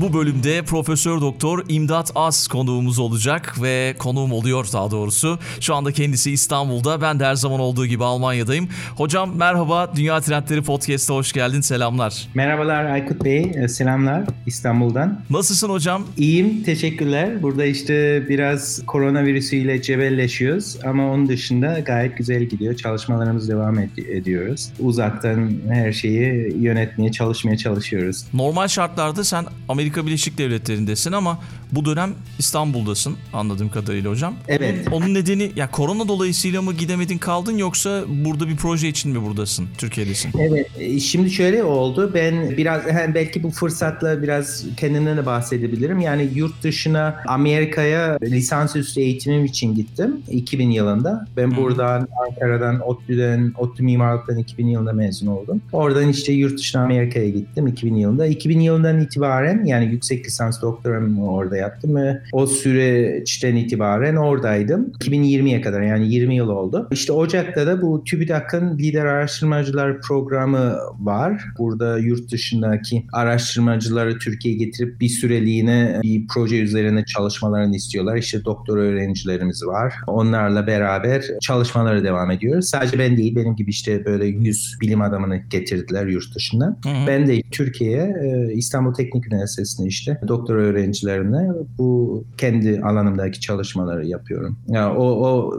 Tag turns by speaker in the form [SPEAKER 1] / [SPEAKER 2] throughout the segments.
[SPEAKER 1] Bu bölümde Profesör Doktor İmdat Az konuğumuz olacak ve konuğum oluyor daha doğrusu. Şu anda kendisi İstanbul'da. Ben de her zaman olduğu gibi Almanya'dayım. Hocam merhaba. Dünya Trendleri Podcast'a hoş geldin. Selamlar.
[SPEAKER 2] Merhabalar Aykut Bey. E, selamlar İstanbul'dan.
[SPEAKER 1] Nasılsın hocam?
[SPEAKER 2] İyiyim. Teşekkürler. Burada işte biraz koronavirüsüyle cebelleşiyoruz ama onun dışında gayet güzel gidiyor. Çalışmalarımız devam ed- ediyoruz. Uzaktan her şeyi yönetmeye çalışmaya çalışıyoruz.
[SPEAKER 1] Normal şartlarda sen Amerika Amerika Birleşik Devletleri'ndesin ama bu dönem İstanbul'dasın anladığım kadarıyla hocam.
[SPEAKER 2] Evet.
[SPEAKER 1] Onun nedeni ya korona dolayısıyla mı gidemedin kaldın yoksa burada bir proje için mi buradasın? Türkiye'desin.
[SPEAKER 2] Evet. E, şimdi şöyle oldu. Ben biraz hem belki bu fırsatla biraz kendimden de bahsedebilirim. Yani yurt dışına Amerika'ya lisansüstü eğitimim için gittim 2000 yılında. Ben hmm. buradan Ankara'dan ODTÜ'den ODTÜ Mimarlık'tan 2000 yılında mezun oldum. Oradan işte yurt dışına Amerika'ya gittim 2000 yılında. 2000 yılından itibaren yani yüksek lisans doktoramı orada Amerika'da yaptım ve o süreçten itibaren oradaydım. 2020'ye kadar yani 20 yıl oldu. İşte Ocak'ta da bu TÜBİTAK'ın Lider Araştırmacılar Programı var. Burada yurt dışındaki araştırmacıları Türkiye'ye getirip bir süreliğine bir proje üzerine çalışmalarını istiyorlar. İşte doktor öğrencilerimiz var. Onlarla beraber çalışmalara devam ediyoruz. Sadece ben değil benim gibi işte böyle 100 bilim adamını getirdiler yurt dışından. Hı hı. Ben de Türkiye'ye e, İstanbul Teknik Üniversitesi'ne işte doktor öğrencilerimle bu kendi alanımdaki çalışmaları yapıyorum. Yani o, o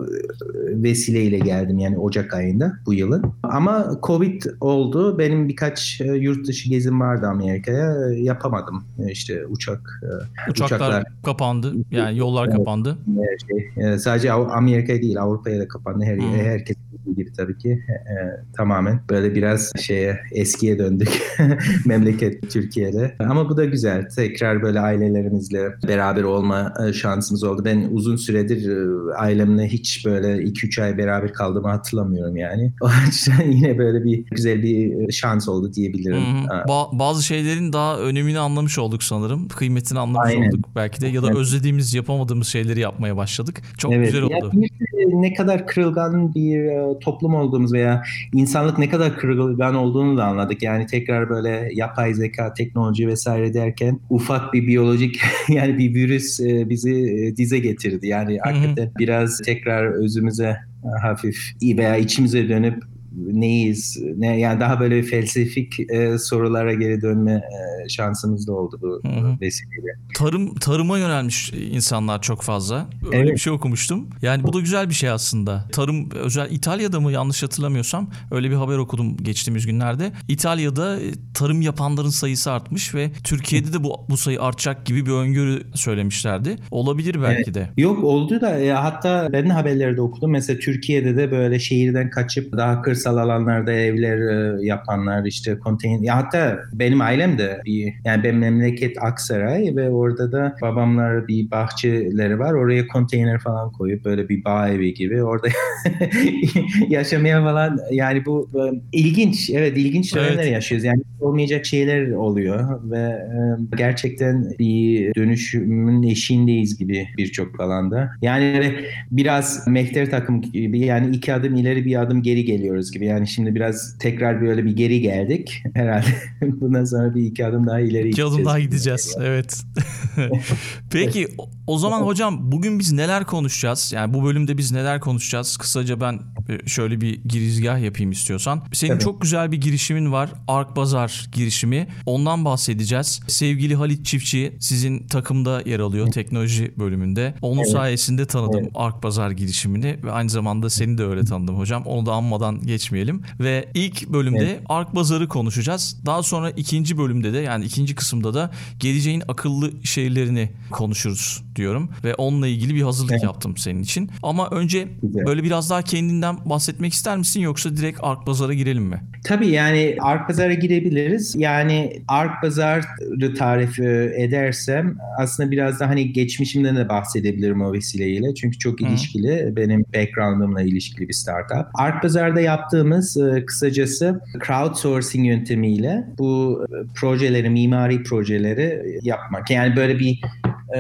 [SPEAKER 2] vesileyle geldim yani Ocak ayında bu yılın. Ama Covid oldu. Benim birkaç e, yurt dışı gezim vardı Amerika'ya. Yapamadım. E, işte
[SPEAKER 1] uçak e, uçaklar, uçaklar kapandı. Yani yollar evet. kapandı.
[SPEAKER 2] Şey, sadece Amerika değil Avrupa'ya da kapandı. Her, hmm. Herkes gibi tabii ki e, e, tamamen böyle biraz şeye eskiye döndük memleket Türkiye'de. Ama bu da güzel. Tekrar böyle ailelerimizle beraber olma e, şansımız oldu. Ben uzun süredir e, ailemle hiç böyle 2-3 ay beraber kaldığımı hatırlamıyorum yani. O açıdan yine böyle bir güzel bir şans oldu diyebilirim. Hmm,
[SPEAKER 1] ba- bazı şeylerin daha önemini anlamış olduk sanırım. Kıymetini anlamış Aynen. olduk belki de ya da evet. özlediğimiz yapamadığımız şeyleri yapmaya başladık. Çok evet. güzel oldu.
[SPEAKER 2] Ya ne kadar kırılgan bir toplum olduğumuz veya insanlık ne kadar kırılgan olduğunu da anladık. Yani tekrar böyle yapay zeka, teknoloji vesaire derken ufak bir biyolojik yani bir virüs e, bizi e, dize getirdi. Yani hakikaten biraz tekrar özümüze hafif veya içimize dönüp neyiz? Ne yani daha böyle felsefik e, sorulara geri dönme e, şansımız da oldu bu vesileyle.
[SPEAKER 1] Tarım tarıma yönelmiş insanlar çok fazla. Öyle evet. bir şey okumuştum. Yani bu da güzel bir şey aslında. Tarım özel İtalya'da mı yanlış hatırlamıyorsam öyle bir haber okudum geçtiğimiz günlerde. İtalya'da e, tarım yapanların sayısı artmış ve Türkiye'de de bu bu sayı artacak gibi bir öngörü söylemişlerdi. Olabilir belki evet. de.
[SPEAKER 2] Yok oldu da e, hatta ben haberlerde okudum. Mesela Türkiye'de de böyle şehirden kaçıp daha kırsal kırsal alanlarda evler e, yapanlar işte konteyner, ya hatta benim ailem de bir yani benim memleket Aksaray ve orada da babamlar bir bahçeleri var. Oraya konteyner falan koyup böyle bir bağ evi gibi orada yaşamaya falan yani bu e, ilginç evet ilginç dönemler yaşıyoruz. Yani olmayacak şeyler oluyor ve e, gerçekten bir dönüşümün eşiğindeyiz gibi birçok alanda. Yani biraz mehter takım gibi yani iki adım ileri bir adım geri geliyoruz konuştuğumuz gibi. Yani şimdi biraz tekrar böyle bir geri geldik. Herhalde bundan sonra bir iki adım daha ileri iki gideceğiz. adım
[SPEAKER 1] daha gideceğiz. Evet. Peki o zaman hocam bugün biz neler konuşacağız? Yani bu bölümde biz neler konuşacağız? Kısaca ben e, şöyle bir girizgah yapayım istiyorsan. Senin evet. çok güzel bir girişimin var. Ark Bazar girişimi. Ondan bahsedeceğiz. Sevgili Halit Çiftçi sizin takımda yer alıyor teknoloji bölümünde. Onun evet. sayesinde tanıdım evet. Ark Bazar girişimini ve aynı zamanda seni de öyle tanıdım hocam. Onu da anmadan geçmeyelim. Ve ilk bölümde evet. Ark Bazar'ı konuşacağız. Daha sonra ikinci bölümde de yani ikinci kısımda da geleceğin akıllı şehirlerini konuşuruz diyorum ve onunla ilgili bir hazırlık evet. yaptım senin için. Ama önce Güzel. böyle biraz daha kendinden bahsetmek ister misin yoksa direkt Ark Pazar'a girelim mi?
[SPEAKER 2] Tabii yani Ark Pazar'a girebiliriz. Yani Ark Pazar'ı tarif e, edersem aslında biraz da hani geçmişimden de bahsedebilirim o vesileyle. Çünkü çok ilişkili. Hı. Benim background'ımla ilişkili bir startup. Ark Pazar'da yaptığımız e, kısacası crowdsourcing yöntemiyle bu e, projeleri, mimari projeleri yapmak. Yani böyle bir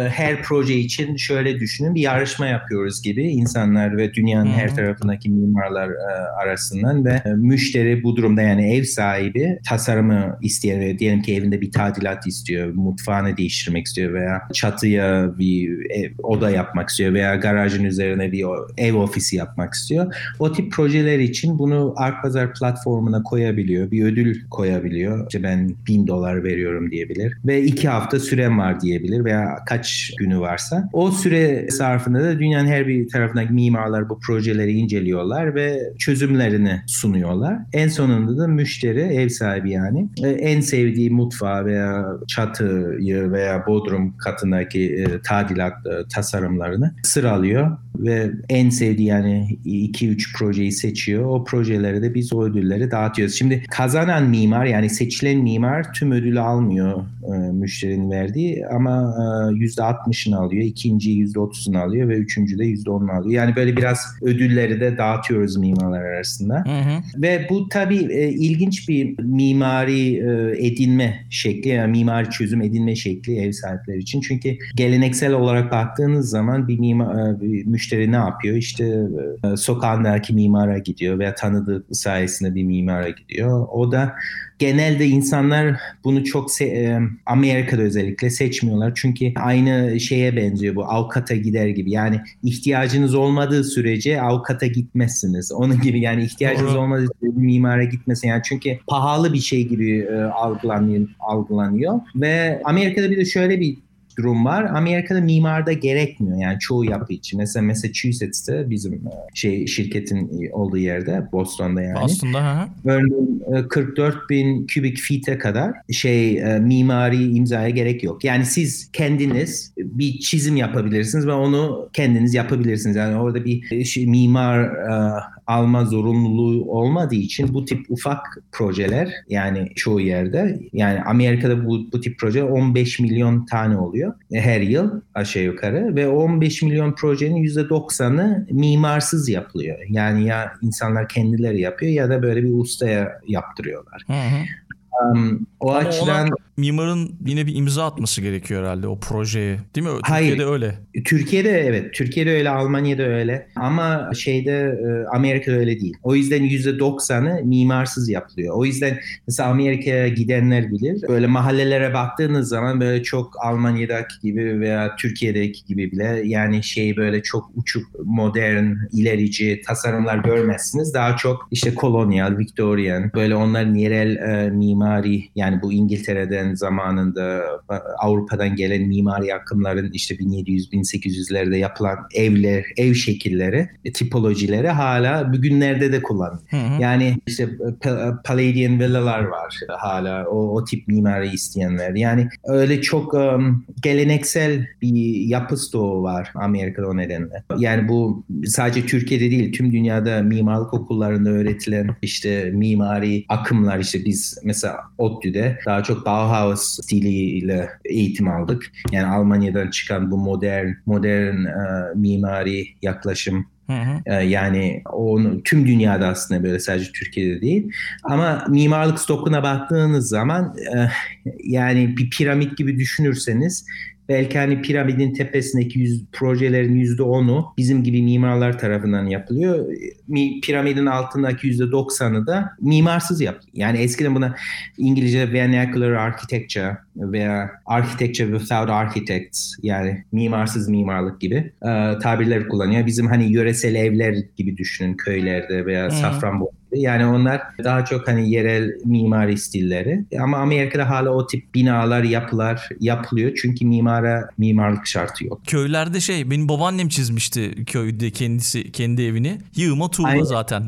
[SPEAKER 2] her proje proje için şöyle düşünün bir yarışma yapıyoruz gibi insanlar ve dünyanın her tarafındaki mimarlar e, arasından ve e, müşteri bu durumda yani ev sahibi tasarımı isteyen ve diyelim ki evinde bir tadilat istiyor, mutfağını değiştirmek istiyor veya çatıya bir ev, oda yapmak istiyor veya garajın üzerine bir ev ofisi yapmak istiyor. O tip projeler için bunu Art Artpazar platformuna koyabiliyor, bir ödül koyabiliyor. İşte ben bin dolar veriyorum diyebilir ve iki hafta sürem var diyebilir veya kaç günü var yapıyorlarsa o süre zarfında da dünyanın her bir tarafındaki mimarlar bu projeleri inceliyorlar ve çözümlerini sunuyorlar. En sonunda da müşteri, ev sahibi yani e, en sevdiği mutfağı veya çatıyı veya bodrum katındaki e, tadilat e, tasarımlarını sıralıyor ve en sevdiği yani 2-3 projeyi seçiyor. O projelere de biz o ödülleri dağıtıyoruz. Şimdi kazanan mimar yani seçilen mimar tüm ödülü almıyor e, müşterinin verdiği ama e, %60'ını alıyor. ikinci %30'unu alıyor ve üçüncü de %10'unu alıyor. Yani böyle biraz ödülleri de dağıtıyoruz mimarlar arasında. Hı hı. Ve bu tabii e, ilginç bir mimari e, edinme şekli yani mimari çözüm edinme şekli ev sahipleri için. Çünkü geleneksel olarak baktığınız zaman bir, mimar, e, bir müşteri müşteri ne yapıyor? İşte e, sokağındaki mimara gidiyor veya tanıdığı sayesinde bir mimara gidiyor. O da genelde insanlar bunu çok se- e, Amerika'da özellikle seçmiyorlar. Çünkü aynı şeye benziyor bu avukata gider gibi. Yani ihtiyacınız olmadığı sürece avukata gitmezsiniz. Onun gibi yani ihtiyacınız Doğru. olmadığı sürece mimara gitmesin. Yani çünkü pahalı bir şey gibi e, algılanıyor, algılanıyor. Ve Amerika'da bir de şöyle bir durum var. Amerika'da mimarda gerekmiyor yani çoğu yapı için. Mesela Massachusetts'te bizim e, şey şirketin e, olduğu yerde Boston'da yani. Boston'da ha. Örneğin 44 e, bin kubik fite kadar şey mimari imzaya gerek yok. Yani siz kendiniz bir çizim yapabilirsiniz ve onu kendiniz yapabilirsiniz. Yani orada bir şey, mimar alma zorunluluğu olmadığı için bu tip ufak projeler yani çoğu yerde yani Amerika'da bu, bu tip proje 15 milyon tane oluyor her yıl aşağı yukarı ve 15 milyon projenin %90'ı mimarsız yapılıyor. Yani ya insanlar kendileri yapıyor ya da böyle bir ustaya yaptırıyorlar. Hı hı.
[SPEAKER 1] Um, o Ama açıdan mimarın yine bir imza atması gerekiyor herhalde o projeye. Değil
[SPEAKER 2] mi?
[SPEAKER 1] Hayır. Türkiye'de öyle.
[SPEAKER 2] Türkiye'de evet. Türkiye'de öyle, Almanya'da öyle. Ama şeyde e, Amerika'da öyle değil. O yüzden %90'ı mimarsız yapılıyor. O yüzden mesela Amerika'ya gidenler bilir. Böyle mahallelere baktığınız zaman böyle çok Almanya'daki gibi veya Türkiye'deki gibi bile yani şey böyle çok uçuk, modern, ilerici tasarımlar görmezsiniz. Daha çok işte kolonyal, Victorian böyle onların yerel e, mimar mimari yani bu İngiltere'den zamanında e, Avrupa'dan gelen mimari akımların işte 1700-1800'lerde yapılan evler, ev şekilleri, e, tipolojileri hala bugünlerde de kullanılıyor. Yani işte e, Palladian villalar var hala o, o tip mimari isteyenler. Yani öyle çok um, geleneksel bir yapı stoğu var Amerika'da o nedenle. Yani bu sadece Türkiye'de değil tüm dünyada mimarlık okullarında öğretilen işte mimari akımlar işte biz mesela mesela ODTÜ'de daha çok Bauhaus stiliyle eğitim aldık. Yani Almanya'dan çıkan bu modern modern e, mimari yaklaşım e, Yani onu tüm dünyada aslında böyle sadece Türkiye'de değil. Ama mimarlık stokuna baktığınız zaman e, yani bir piramit gibi düşünürseniz Belki hani piramidin tepesindeki yüz, projelerin yüzde onu bizim gibi mimarlar tarafından yapılıyor. Mi, piramidin altındaki yüzde doksanı da mimarsız yapılıyor. Yani eskiden buna İngilizce vernacular architecture veya architecture without architects yani mimarsız mimarlık gibi e, tabirler kullanıyor. Bizim hani yöresel evler gibi düşünün köylerde veya hmm. Safranbolu yani onlar daha çok hani yerel mimari stilleri. Ama Amerika'da hala o tip binalar, yapılar yapılıyor. Çünkü mimara mimarlık şartı yok.
[SPEAKER 1] Köylerde şey benim babaannem çizmişti köyde kendisi kendi evini. Yığma tuğla Aynen. zaten.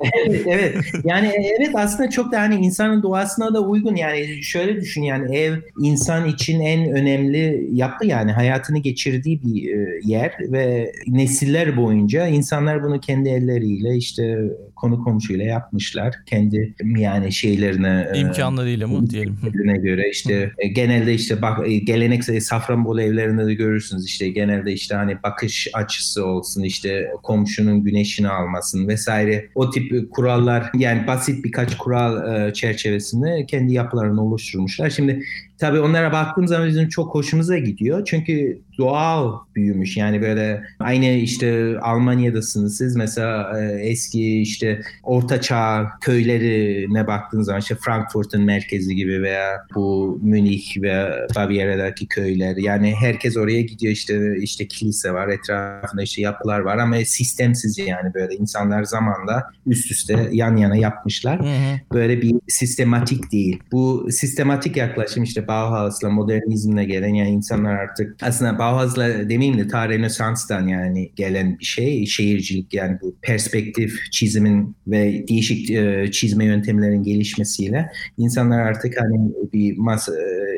[SPEAKER 2] evet evet. Yani evet aslında çok da hani insanın doğasına da uygun. Yani şöyle düşün yani ev insan için en önemli yapı yani hayatını geçirdiği bir e, yer ve nesiller boyunca insanlar bunu kendi elleriyle işte konu komşuyla yapmışlar. Kendi yani şeylerine
[SPEAKER 1] e, imkanlarıyla e, mı diyelim.
[SPEAKER 2] göre işte Hı. E, genelde işte bak e, geleneksel Safranbolu evlerinde de görürsünüz işte genelde işte hani bakış açısı olsun işte komşunun güneşini almasın vesaire o tip kurallar yani basit birkaç kural e, çerçevesinde kendi yapılarını oluşturmuşlar. Şimdi tabii onlara baktığım zaman bizim çok hoşumuza gidiyor. Çünkü doğal büyümüş. Yani böyle aynı işte Almanya'dasınız siz mesela e, eski işte orta çağ köylerine baktığınız zaman işte Frankfurt'un merkezi gibi veya bu Münih ve Bavyera'daki köyler yani herkes oraya gidiyor işte işte kilise var etrafında işte yapılar var ama sistemsiz yani böyle insanlar zamanla üst üste yan yana yapmışlar. Böyle bir sistematik değil. Bu sistematik yaklaşım işte Bauhaus'la modernizmle gelen yani insanlar artık aslında Avaz'la demeyeyim de ta Rönesans'tan yani gelen bir şey. Şehircilik yani bu perspektif çizimin ve değişik e, çizme yöntemlerinin gelişmesiyle insanlar artık hani bir mas e,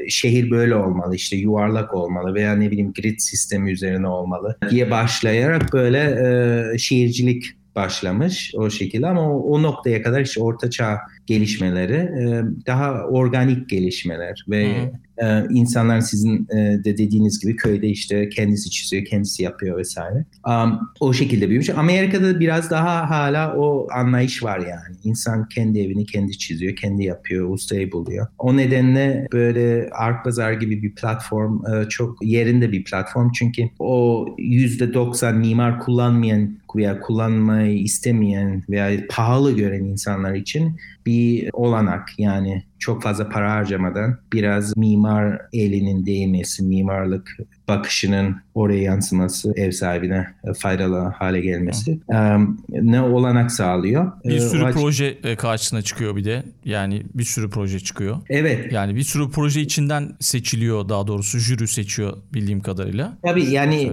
[SPEAKER 2] şehir böyle olmalı işte yuvarlak olmalı veya ne bileyim grid sistemi üzerine olmalı diye başlayarak böyle e, şehircilik başlamış o şekilde ama o, o noktaya kadar işte orta çağ gelişmeleri e, daha organik gelişmeler ve hmm ee, insanlar sizin e, de dediğiniz gibi köyde işte kendisi çiziyor, kendisi yapıyor vesaire. Um, o şekilde büyümüş. Amerika'da biraz daha hala o anlayış var yani. İnsan kendi evini kendi çiziyor, kendi yapıyor, ustayı buluyor. O nedenle böyle Art Pazar gibi bir platform e, çok yerinde bir platform. Çünkü o %90 mimar kullanmayan veya kullanmayı istemeyen veya pahalı gören insanlar için bir olanak yani çok fazla para harcamadan biraz mimar elinin değmesi, mimarlık bakışının oraya yansıması, ev sahibine faydalı hale gelmesi ne olanak sağlıyor.
[SPEAKER 1] Bir sürü o proje karşısına çıkıyor bir de. Yani bir sürü proje çıkıyor.
[SPEAKER 2] Evet.
[SPEAKER 1] Yani bir sürü proje içinden seçiliyor daha doğrusu jüri seçiyor bildiğim kadarıyla.
[SPEAKER 2] Tabii yani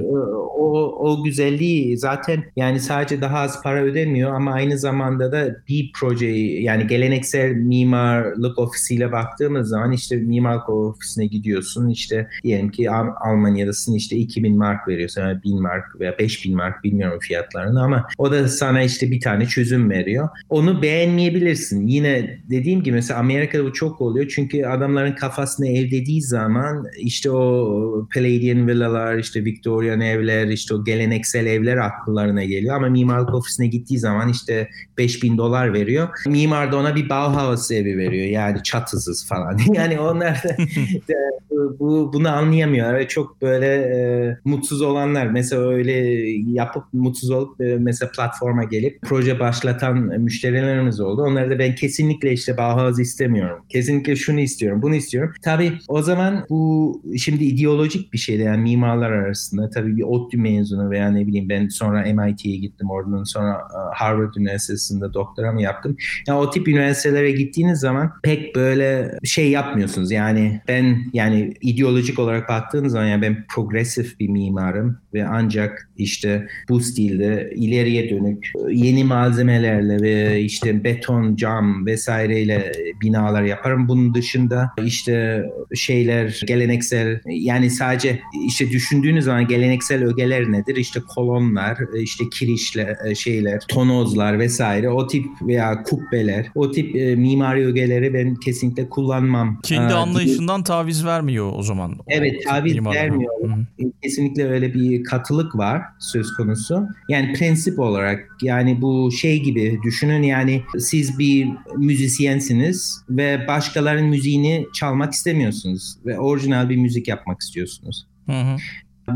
[SPEAKER 2] o, o güzelliği zaten yani sadece daha az para ödemiyor ama aynı zamanda da bir projeyi yani geleneksel mimarlık ofisiyle baktığımız zaman işte mimarlık ofisine gidiyorsun işte diyelim ki Almanya aynadasın işte 2000 mark veriyor sana 1000 mark veya 5000 mark bilmiyorum fiyatlarını ama o da sana işte bir tane çözüm veriyor. Onu beğenmeyebilirsin. Yine dediğim gibi mesela Amerika'da bu çok oluyor çünkü adamların kafasını evlediği zaman işte o Palladian villalar, işte Victorian evler, işte o geleneksel evler akıllarına geliyor ama mimarlık ofisine gittiği zaman işte 5000 dolar veriyor. Mimar da ona bir Bauhaus evi veriyor yani çatısız falan. Yani onlar da, da bu bunu anlayamıyor ve çok böyle e, mutsuz olanlar mesela öyle yapıp mutsuz olup e, mesela platforma gelip proje başlatan müşterilerimiz oldu. Onları da ben kesinlikle işte Bauhaus istemiyorum. Kesinlikle şunu istiyorum, bunu istiyorum. Tabii o zaman bu şimdi ideolojik bir şeydi yani mimarlar arasında. Tabii bir ODTÜ mezunu veya ne bileyim ben sonra MIT'ye gittim. Oradan sonra e, Harvard Üniversitesi'nde doktoramı yaptım. Yani o tip üniversitelere gittiğiniz zaman pek böyle şey yapmıyorsunuz. Yani ben yani ideolojik olarak baktığınız zaman yani ben progresif bir mimarım ve ancak işte bu stilde ileriye dönük e, yeni malzemelerle ve işte beton, cam vesaireyle binalar yaparım. Bunun dışında işte şeyler geleneksel yani sadece işte düşündüğünüz zaman geleneksel ögeler nedir? İşte kolonlar, e, işte kirişle e, şeyler, tonozlar vesaire o tip veya kubbeler o tip mimari ögeleri ben kesinlikle kullanmam.
[SPEAKER 1] Kendi anlayışından taviz vermiyor o zaman.
[SPEAKER 2] Evet taviz vermiyor katılıyorum. Hı. E, kesinlikle öyle bir katılık var söz konusu. Yani prensip olarak yani bu şey gibi düşünün yani siz bir müzisyensiniz ve başkalarının müziğini çalmak istemiyorsunuz ve orijinal bir müzik yapmak istiyorsunuz. Hı hı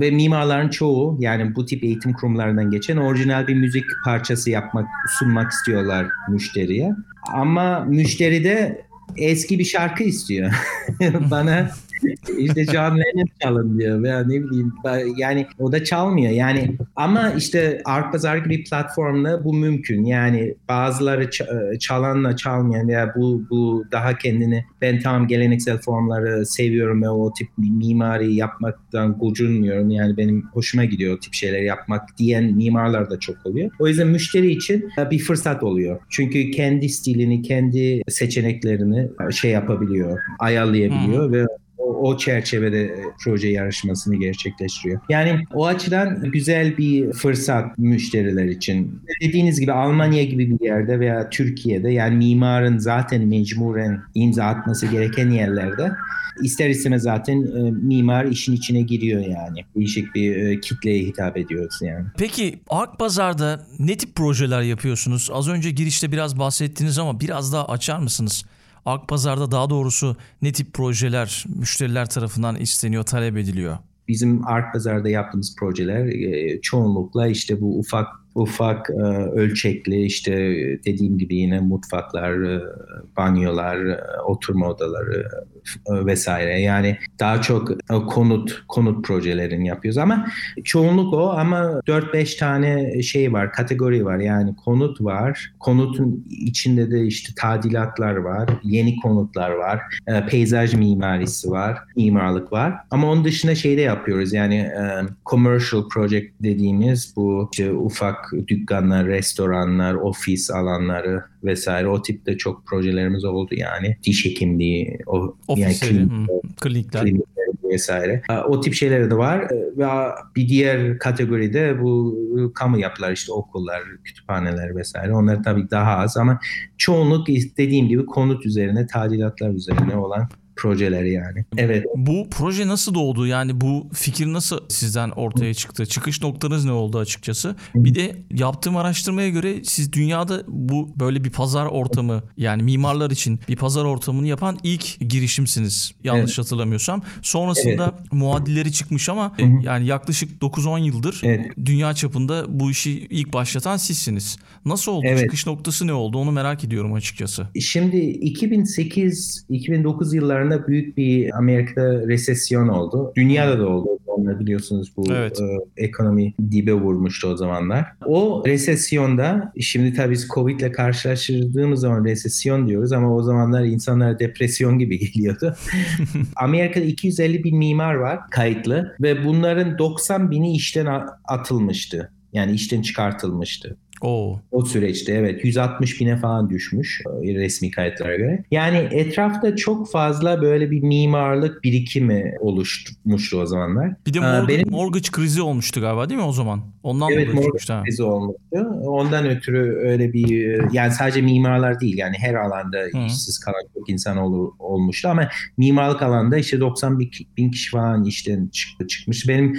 [SPEAKER 2] ve mimarların çoğu yani bu tip eğitim kurumlarından geçen orijinal bir müzik parçası yapmak sunmak istiyorlar müşteriye. Ama müşteri de eski bir şarkı istiyor. Bana işte John Lennon çalın diyor veya ne bileyim yani o da çalmıyor yani ama işte art pazar gibi platformla bu mümkün yani bazıları e, çalanla çalmayan veya bu bu daha kendini ben tam geleneksel formları seviyorum ve o tip mimari yapmaktan gocunmuyorum yani benim hoşuma gidiyor o tip şeyler yapmak diyen mimarlar da çok oluyor. O yüzden müşteri için e, bir fırsat oluyor. Çünkü kendi stilini, kendi seçeneklerini e, şey yapabiliyor, ayarlayabiliyor hmm. ve o, çerçevede e, proje yarışmasını gerçekleştiriyor. Yani o açıdan güzel bir fırsat müşteriler için. Dediğiniz gibi Almanya gibi bir yerde veya Türkiye'de yani mimarın zaten mecburen imza atması gereken yerlerde ister istemez zaten e, mimar işin içine giriyor yani. Değişik bir e, kitleye hitap ediyoruz yani.
[SPEAKER 1] Peki Ark Pazar'da ne tip projeler yapıyorsunuz? Az önce girişte biraz bahsettiniz ama biraz daha açar mısınız? Akpazar'da daha doğrusu ne tip projeler müşteriler tarafından isteniyor, talep ediliyor?
[SPEAKER 2] Bizim Akpazar'da yaptığımız projeler e, çoğunlukla işte bu ufak ufak e, ölçekli işte dediğim gibi yine mutfaklar, e, banyolar, e, oturma odaları e, vesaire. Yani daha çok e, konut konut projelerini yapıyoruz ama çoğunluk o ama 4-5 tane şey var, kategori var. Yani konut var. Konutun içinde de işte tadilatlar var, yeni konutlar var, e, peyzaj mimarisi var, mimarlık var. Ama onun dışında şey de yapıyoruz. Yani e, commercial project dediğimiz bu işte ufak ufak dükkanlar, restoranlar, ofis alanları vesaire o tipte çok projelerimiz oldu yani. Diş hekimliği,
[SPEAKER 1] o, ofis yani klinik, hmm. klinikler. klinikler
[SPEAKER 2] vesaire. O tip şeyler de var ee, ve bir diğer kategoride bu ıı, kamu yapılar işte okullar, kütüphaneler vesaire. Onlar tabii daha az ama çoğunluk dediğim gibi konut üzerine, tadilatlar üzerine olan projeler yani. Evet.
[SPEAKER 1] Bu proje nasıl doğdu? Yani bu fikir nasıl sizden ortaya çıktı? Çıkış noktanız ne oldu açıkçası? Bir de yaptığım araştırmaya göre siz dünyada bu böyle bir pazar ortamı yani mimarlar için bir pazar ortamını yapan ilk girişimsiniz. Yanlış evet. hatırlamıyorsam. Sonrasında evet. muadilleri çıkmış ama Hı -hı. yani yaklaşık 9-10 yıldır evet. dünya çapında bu işi ilk başlatan sizsiniz. Nasıl oldu? Evet. Çıkış noktası ne oldu? Onu merak ediyorum açıkçası.
[SPEAKER 2] Şimdi 2008-2009 yıllarında anda büyük bir Amerika'da resesyon oldu. Dünyada da oldu. Onlar biliyorsunuz bu evet. e, ekonomi dibe vurmuştu o zamanlar. O resesyonda şimdi tabii biz ile karşılaştırdığımız zaman resesyon diyoruz ama o zamanlar insanlara depresyon gibi geliyordu. Amerika'da 250 bin mimar var kayıtlı ve bunların 90 bini işten atılmıştı. Yani işten çıkartılmıştı.
[SPEAKER 1] Oo.
[SPEAKER 2] O süreçte evet 160 bine falan düşmüş e, resmi kayıtlara göre. Yani etrafta çok fazla böyle bir mimarlık birikimi oluşmuştu o zamanlar. Bir
[SPEAKER 1] de ee, morg- benim... mortgage krizi olmuştu galiba değil mi o zaman? Ondan
[SPEAKER 2] evet mortgage krizi olmuştu. Ondan ötürü öyle bir e, yani sadece mimarlar değil yani her alanda Hı. işsiz kalan çok insan ol, olmuştu ama mimarlık alanda işte 90 bin kişi falan işten çıktı çıkmış. Benim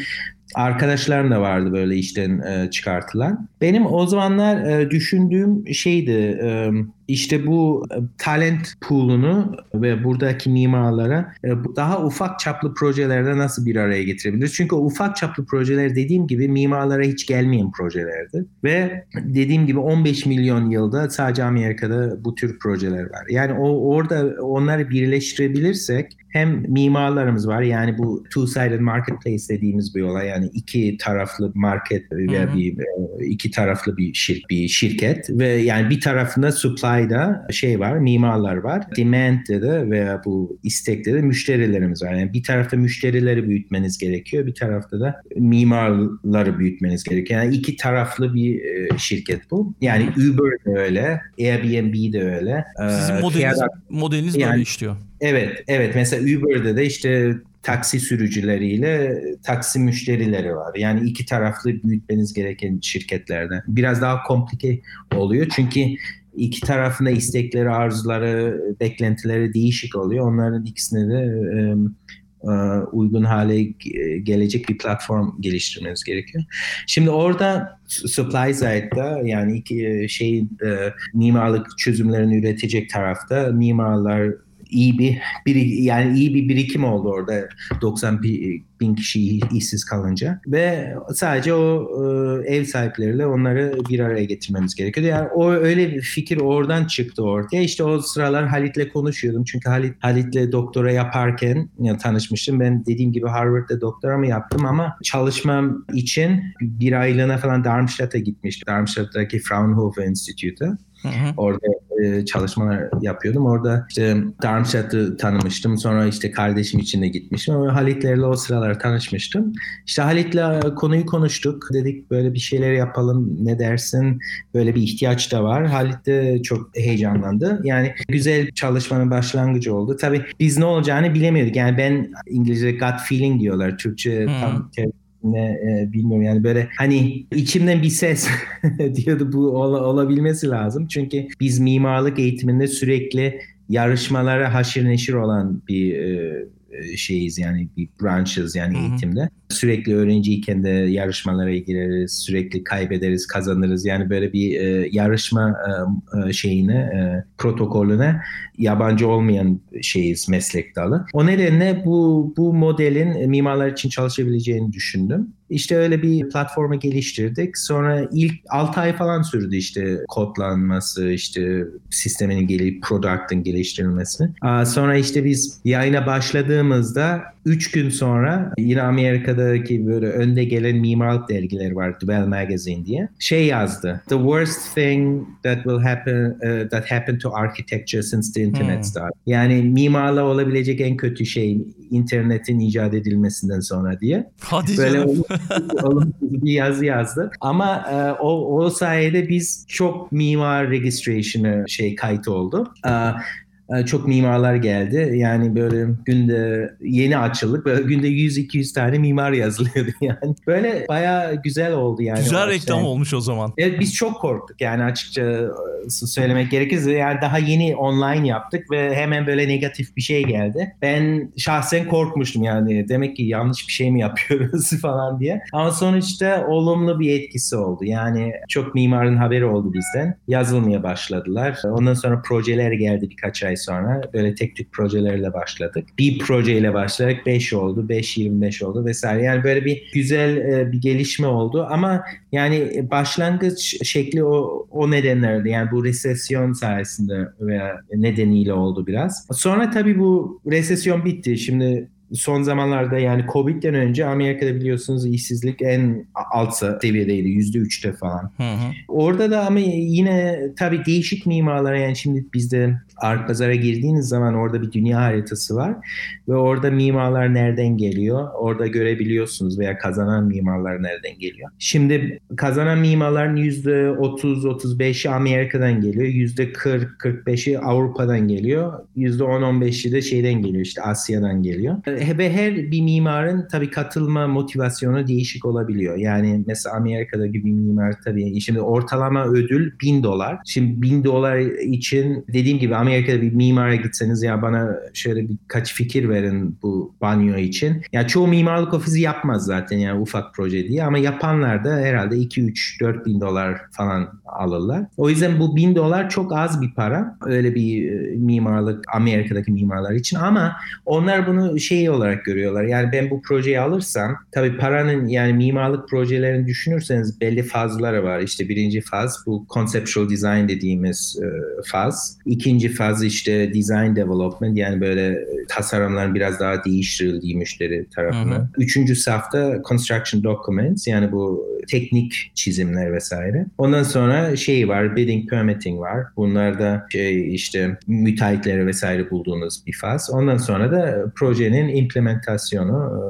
[SPEAKER 2] arkadaşlarım da vardı böyle işten e, çıkartılan. Benim o zamanlar e, düşündüğüm şeydi e, işte bu e, talent pool'unu e, ve buradaki mimarlara e, daha ufak çaplı projelerde nasıl bir araya getirebiliriz? Çünkü o ufak çaplı projeler dediğim gibi mimarlara hiç gelmeyen projelerdi. Ve dediğim gibi 15 milyon yılda sadece Amerika'da bu tür projeler var. Yani o orada onları birleştirebilirsek hem mimarlarımız var yani bu two-sided marketplace dediğimiz bir olay yani iki taraflı market veya bir iki taraflı bir şirket, bir şirket ve yani bir tarafında supply sayıda şey var, mimarlar var. Demand'de de veya bu istekte de müşterilerimiz var. Yani bir tarafta müşterileri büyütmeniz gerekiyor, bir tarafta da mimarları büyütmeniz gerekiyor. Yani iki taraflı bir e, şirket bu. Yani Uber de öyle, Airbnb de öyle.
[SPEAKER 1] E, Sizin modeliniz, Kera, modeliniz yani, böyle işliyor.
[SPEAKER 2] Evet, evet. Mesela Uber'de de işte taksi sürücüleriyle taksi müşterileri var. Yani iki taraflı büyütmeniz gereken şirketlerde. Biraz daha komplike oluyor çünkü iki tarafında istekleri, arzuları, beklentileri değişik oluyor. Onların ikisine de e, uygun hale gelecek bir platform geliştirmeniz gerekiyor. Şimdi orada supply side'da yani iki şey e, mimarlık çözümlerini üretecek tarafta mimarlar iyi bir, bir yani iyi bir birikim oldu orada 90 bin kişi işsiz kalınca ve sadece o e, ev sahipleriyle onları bir araya getirmemiz gerekiyordu. Yani o öyle bir fikir oradan çıktı ortaya. İşte o sıralar Halit'le konuşuyordum. Çünkü Halit Halit'le doktora yaparken ya, tanışmıştım. Ben dediğim gibi Harvard'da doktora mı yaptım ama çalışmam için bir aylığına falan Darmstadt'a gitmiştim. Darmstadt'taki Fraunhofer Institute'a. Orada e, çalışmalar yapıyordum. Orada işte Darmstadt'ı tanımıştım. Sonra işte kardeşim için de gitmiştim. Ama Halitlerle o sıralar tanışmıştım. İşte Halit'le e, konuyu konuştuk. Dedik böyle bir şeyler yapalım ne dersin? Böyle bir ihtiyaç da var. Halit de çok heyecanlandı. Yani güzel çalışmanın başlangıcı oldu. Tabii biz ne olacağını bilemiyorduk. Yani ben İngilizce gut feeling diyorlar. Türkçe hmm. tam ne e, bilmiyorum yani böyle hani içimden bir ses diyordu bu ol, olabilmesi lazım. Çünkü biz mimarlık eğitiminde sürekli yarışmalara haşır neşir olan bir e, e, şeyiz yani bir branches yani Hı-hı. eğitimde. Sürekli öğrenciyken de yarışmalara gireriz, sürekli kaybederiz, kazanırız. Yani böyle bir e, yarışma e, e, şeyine, e, protokolüne yabancı olmayan şeyiz meslek dalı. O nedenle bu bu modelin mimarlar için çalışabileceğini düşündüm. İşte öyle bir platformu geliştirdik. Sonra ilk 6 ay falan sürdü işte kodlanması, işte sisteminin gelip product'ın geliştirilmesi. Sonra işte biz yayına başladığımız baktığımızda 3 gün sonra yine Amerika'daki böyle önde gelen mimarlık dergileri var Dwell Magazine diye. Şey yazdı. The worst thing that will happen uh, that happened to architecture since the internet hmm. started. Yani mimarla olabilecek en kötü şey internetin icat edilmesinden sonra diye.
[SPEAKER 1] Hadi böyle
[SPEAKER 2] olumsuz bir yazı yazdı. Ama uh, o, o sayede biz çok mimar registration'ı şey kayıt oldu. Uh, e, çok mimarlar geldi. Yani böyle günde yeni açıldık. Böyle günde 100-200 tane mimar yazılıyordu yani. Böyle baya güzel oldu yani.
[SPEAKER 1] Güzel reklam yani. olmuş o zaman.
[SPEAKER 2] Evet biz çok korktuk yani açıkça e, söylemek gerekirse. Yani daha yeni online yaptık ve hemen böyle negatif bir şey geldi. Ben şahsen korkmuştum yani. Demek ki yanlış bir şey mi yapıyoruz falan diye. Ama sonuçta olumlu bir etkisi oldu. Yani çok mimarın haberi oldu bizden. Yazılmaya başladılar. Ondan sonra projeler geldi birkaç ay sonra böyle tek tek projelerle başladık. Bir projeyle başlayarak 5 oldu, 5 25 oldu vesaire. Yani böyle bir güzel e, bir gelişme oldu ama yani başlangıç şekli o o nedenlerdi. Yani bu resesyon sayesinde veya nedeniyle oldu biraz. Sonra tabii bu resesyon bitti. Şimdi son zamanlarda yani Covid'den önce Amerika'da biliyorsunuz işsizlik en alt seviyedeydi. Yüzde üçte falan. Hı hı. Orada da ama yine tabii değişik mimarlar yani şimdi bizde Art Pazar'a girdiğiniz zaman orada bir dünya haritası var ve orada mimarlar nereden geliyor? Orada görebiliyorsunuz veya kazanan mimarlar nereden geliyor? Şimdi kazanan mimarların yüzde %30-35'i Amerika'dan geliyor. yüzde %40-45'i Avrupa'dan geliyor. yüzde %10-15'i de şeyden geliyor işte Asya'dan geliyor ve her bir mimarın tabii katılma motivasyonu değişik olabiliyor. Yani mesela Amerika'da gibi bir mimar tabii şimdi ortalama ödül bin dolar. Şimdi bin dolar için dediğim gibi Amerika'da bir mimara gitseniz ya bana şöyle bir kaç fikir verin bu banyo için. Ya yani çoğu mimarlık ofisi yapmaz zaten yani ufak proje diye ama yapanlar da herhalde 2 3 4 bin dolar falan alırlar. O yüzden bu bin dolar çok az bir para öyle bir e, mimarlık Amerika'daki mimarlar için ama onlar bunu şey olarak görüyorlar. Yani ben bu projeyi alırsam tabii paranın yani mimarlık projelerini düşünürseniz belli fazları var. İşte birinci faz bu conceptual design dediğimiz e, faz. İkinci faz işte design development yani böyle e, tasarımların biraz daha değiştirildiği müşteri tarafına. Hı hı. Üçüncü safta construction documents yani bu teknik çizimler vesaire. Ondan sonra şey var bidding permitting var. Bunlar da şey işte müteahhitleri vesaire bulduğunuz bir faz. Ondan sonra da projenin implementasyonu, e,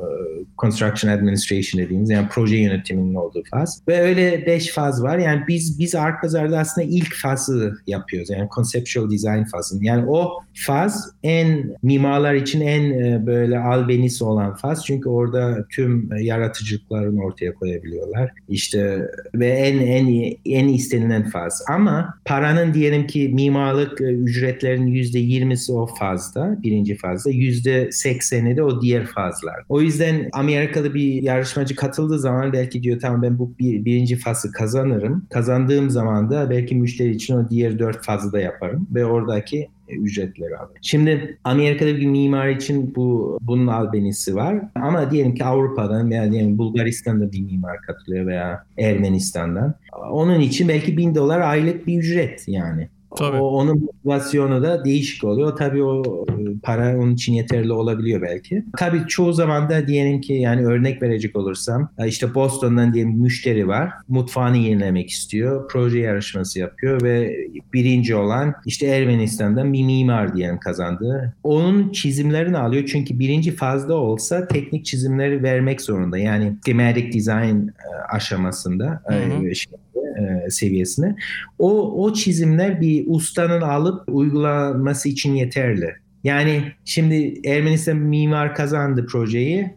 [SPEAKER 2] construction administration dediğimiz yani proje yönetiminin olduğu faz. Ve öyle beş faz var. Yani biz biz Ark aslında ilk fazı yapıyoruz. Yani conceptual design fazını. Yani o faz en mimarlar için en e, böyle albenisi olan faz. Çünkü orada tüm yaratıcılıklarını ortaya koyabiliyorlar. İşte ve en en en istenilen faz. Ama paranın diyelim ki mimarlık e, ücretlerinin yüzde yirmisi o fazda, birinci fazda. Yüzde sekseni sahnede o diğer fazlar. O yüzden Amerikalı bir yarışmacı katıldığı zaman belki diyor tamam ben bu bir, birinci fazı kazanırım. Kazandığım zaman da belki müşteri için o diğer dört fazı da yaparım ve oradaki e, ücretleri alır. Şimdi Amerika'da bir mimar için bu bunun albenisi var ama diyelim ki Avrupa'dan veya diyelim Bulgaristan'da bir mimar katılıyor veya Ermenistan'dan. Onun için belki bin dolar aylık bir ücret yani. Tabii. O, onun motivasyonu da değişik oluyor. Tabii o e, para onun için yeterli olabiliyor belki. Tabii çoğu zaman da diyelim ki yani örnek verecek olursam e, işte Boston'dan diyelim müşteri var. Mutfağını yenilemek istiyor. Proje yarışması yapıyor ve birinci olan işte Ermenistan'dan bir mimar diyelim kazandı. Onun çizimlerini alıyor çünkü birinci fazla olsa teknik çizimleri vermek zorunda. Yani thematic design e, aşamasında. Hı hı. Şey, e, seviyesine. O, o çizimler bir ustanın alıp uygulaması için yeterli. Yani şimdi Ermenistan mimar kazandı projeyi.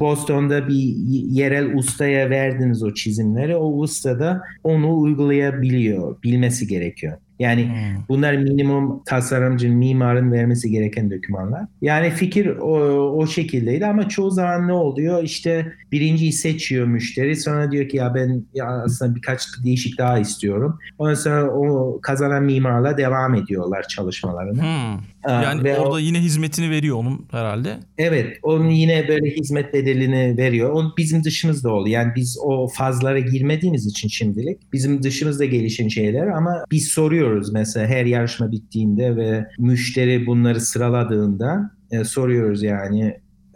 [SPEAKER 2] Boston'da bir yerel ustaya verdiniz o çizimleri. O usta da onu uygulayabiliyor, bilmesi gerekiyor. Yani hmm. bunlar minimum tasarımcının, mimarın vermesi gereken dokümanlar. Yani fikir o, o şekildeydi ama çoğu zaman ne oluyor? İşte birinciyi seçiyor müşteri. Sonra diyor ki ya ben ya aslında birkaç değişik daha istiyorum. Ondan sonra o kazanan mimarla devam ediyorlar çalışmalarını. Hmm.
[SPEAKER 1] yani Ve orada o, yine hizmetini veriyor onun herhalde.
[SPEAKER 2] Evet. Onun yine böyle hizmet bedelini veriyor. Onun bizim dışımızda oldu. Yani biz o fazlara girmediğimiz için şimdilik bizim dışımızda gelişen şeyler ama biz soruyoruz soruyoruz. Mesela her yarışma bittiğinde ve müşteri bunları sıraladığında e, soruyoruz yani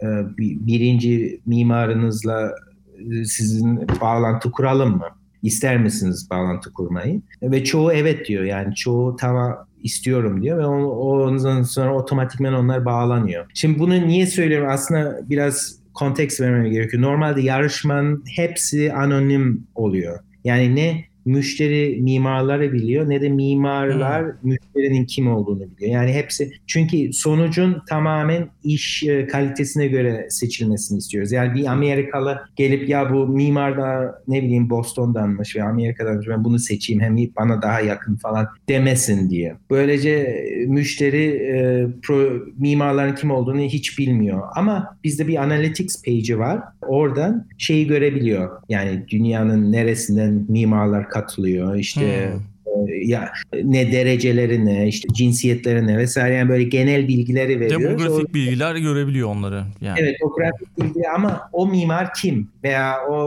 [SPEAKER 2] e, birinci mimarınızla e, sizin bağlantı kuralım mı? İster misiniz bağlantı kurmayı? Ve çoğu evet diyor yani çoğu tamam istiyorum diyor ve ondan sonra otomatikman onlar bağlanıyor. Şimdi bunu niye söylüyorum? Aslında biraz konteks vermem gerekiyor. Normalde yarışmanın hepsi anonim oluyor. Yani ne müşteri mimarları biliyor ne de mimarlar hmm. müşterinin kim olduğunu biliyor. Yani hepsi çünkü sonucun tamamen iş e, kalitesine göre seçilmesini istiyoruz. Yani bir Amerikalı gelip ya bu mimar da ne bileyim Boston'danmış veya Amerika'danmış ben bunu seçeyim hem bana daha yakın falan demesin diye. Böylece e, müşteri e, pro, mimarların kim olduğunu hiç bilmiyor. Ama bizde bir analytics page'i var. Oradan şeyi görebiliyor. Yani dünyanın neresinden mimarlar katılıyor. İşte hmm ya ne derecelerine, işte cinsiyetlerine vesaire yani böyle genel bilgileri veriyor.
[SPEAKER 1] Demografik bilgiler görebiliyor onları. Yani.
[SPEAKER 2] Evet demografik bilgi ama o mimar kim veya o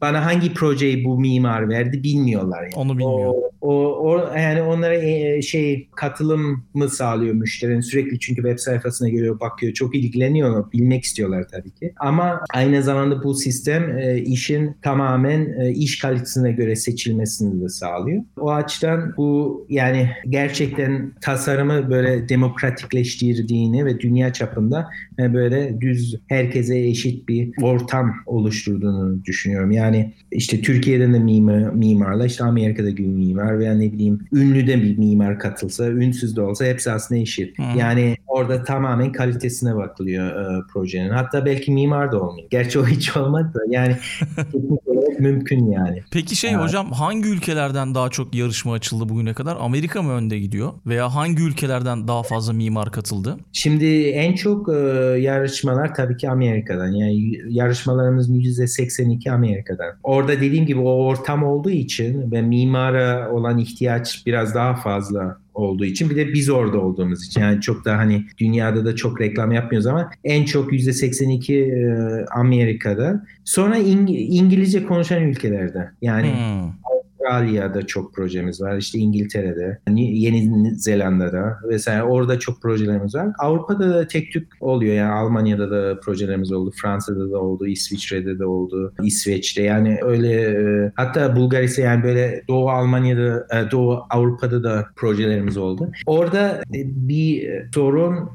[SPEAKER 2] bana hangi projeyi bu mimar verdi bilmiyorlar. Yani.
[SPEAKER 1] Onu bilmiyor. O, o,
[SPEAKER 2] o yani onlara e, şey katılım mı sağlıyor müşterinin sürekli çünkü web sayfasına geliyor bakıyor çok ilgileniyor bilmek istiyorlar tabii ki. Ama aynı zamanda bu sistem e, işin tamamen e, iş kalitesine göre seçilmesini de sağlıyor. O açıdan bu yani gerçekten tasarımı böyle demokratikleştirdiğini ve dünya çapında e, böyle düz herkese eşit bir ortam oluşturduğunu düşünüyorum. Yani işte Türkiye'den de mimar, mimarla işte Amerika'daki bir mimar veya ne bileyim ünlü de bir mimar katılsa, ünsüz de olsa hepsi aslında eşit. Hmm. Yani orada tamamen kalitesine bakılıyor e, projenin. Hatta belki mimar da olmuyor. Gerçi o hiç olmaz yani mümkün yani.
[SPEAKER 1] Peki şey evet. hocam hangi ülkelerden daha çok yarışma açıldı bugüne kadar? Amerika mı önde gidiyor? Veya hangi ülkelerden daha fazla mimar katıldı?
[SPEAKER 2] Şimdi en çok e, yarışmalar tabii ki Amerika'dan. Yani yarışmalarımız %82 Amerika'dan. Orada dediğim gibi o ortam olduğu için ve mimara olan ihtiyaç biraz daha fazla olduğu için bir de biz orada olduğumuz için yani çok da hani dünyada da çok reklam yapmıyoruz ama en çok %82 e, Amerika'da. Sonra İng- İngilizce konuşan ülkelerde yani hmm. Avustralya'da çok projemiz var. İşte İngiltere'de, hani Yeni Zelanda'da vesaire orada çok projelerimiz var. Avrupa'da da tek tük oluyor. Yani Almanya'da da projelerimiz oldu. Fransa'da da oldu. İsviçre'de de oldu. İsveç'te yani öyle e, hatta Bulgaristan yani böyle Doğu Almanya'da, e, Doğu Avrupa'da da projelerimiz oldu. Orada e, bir sorun,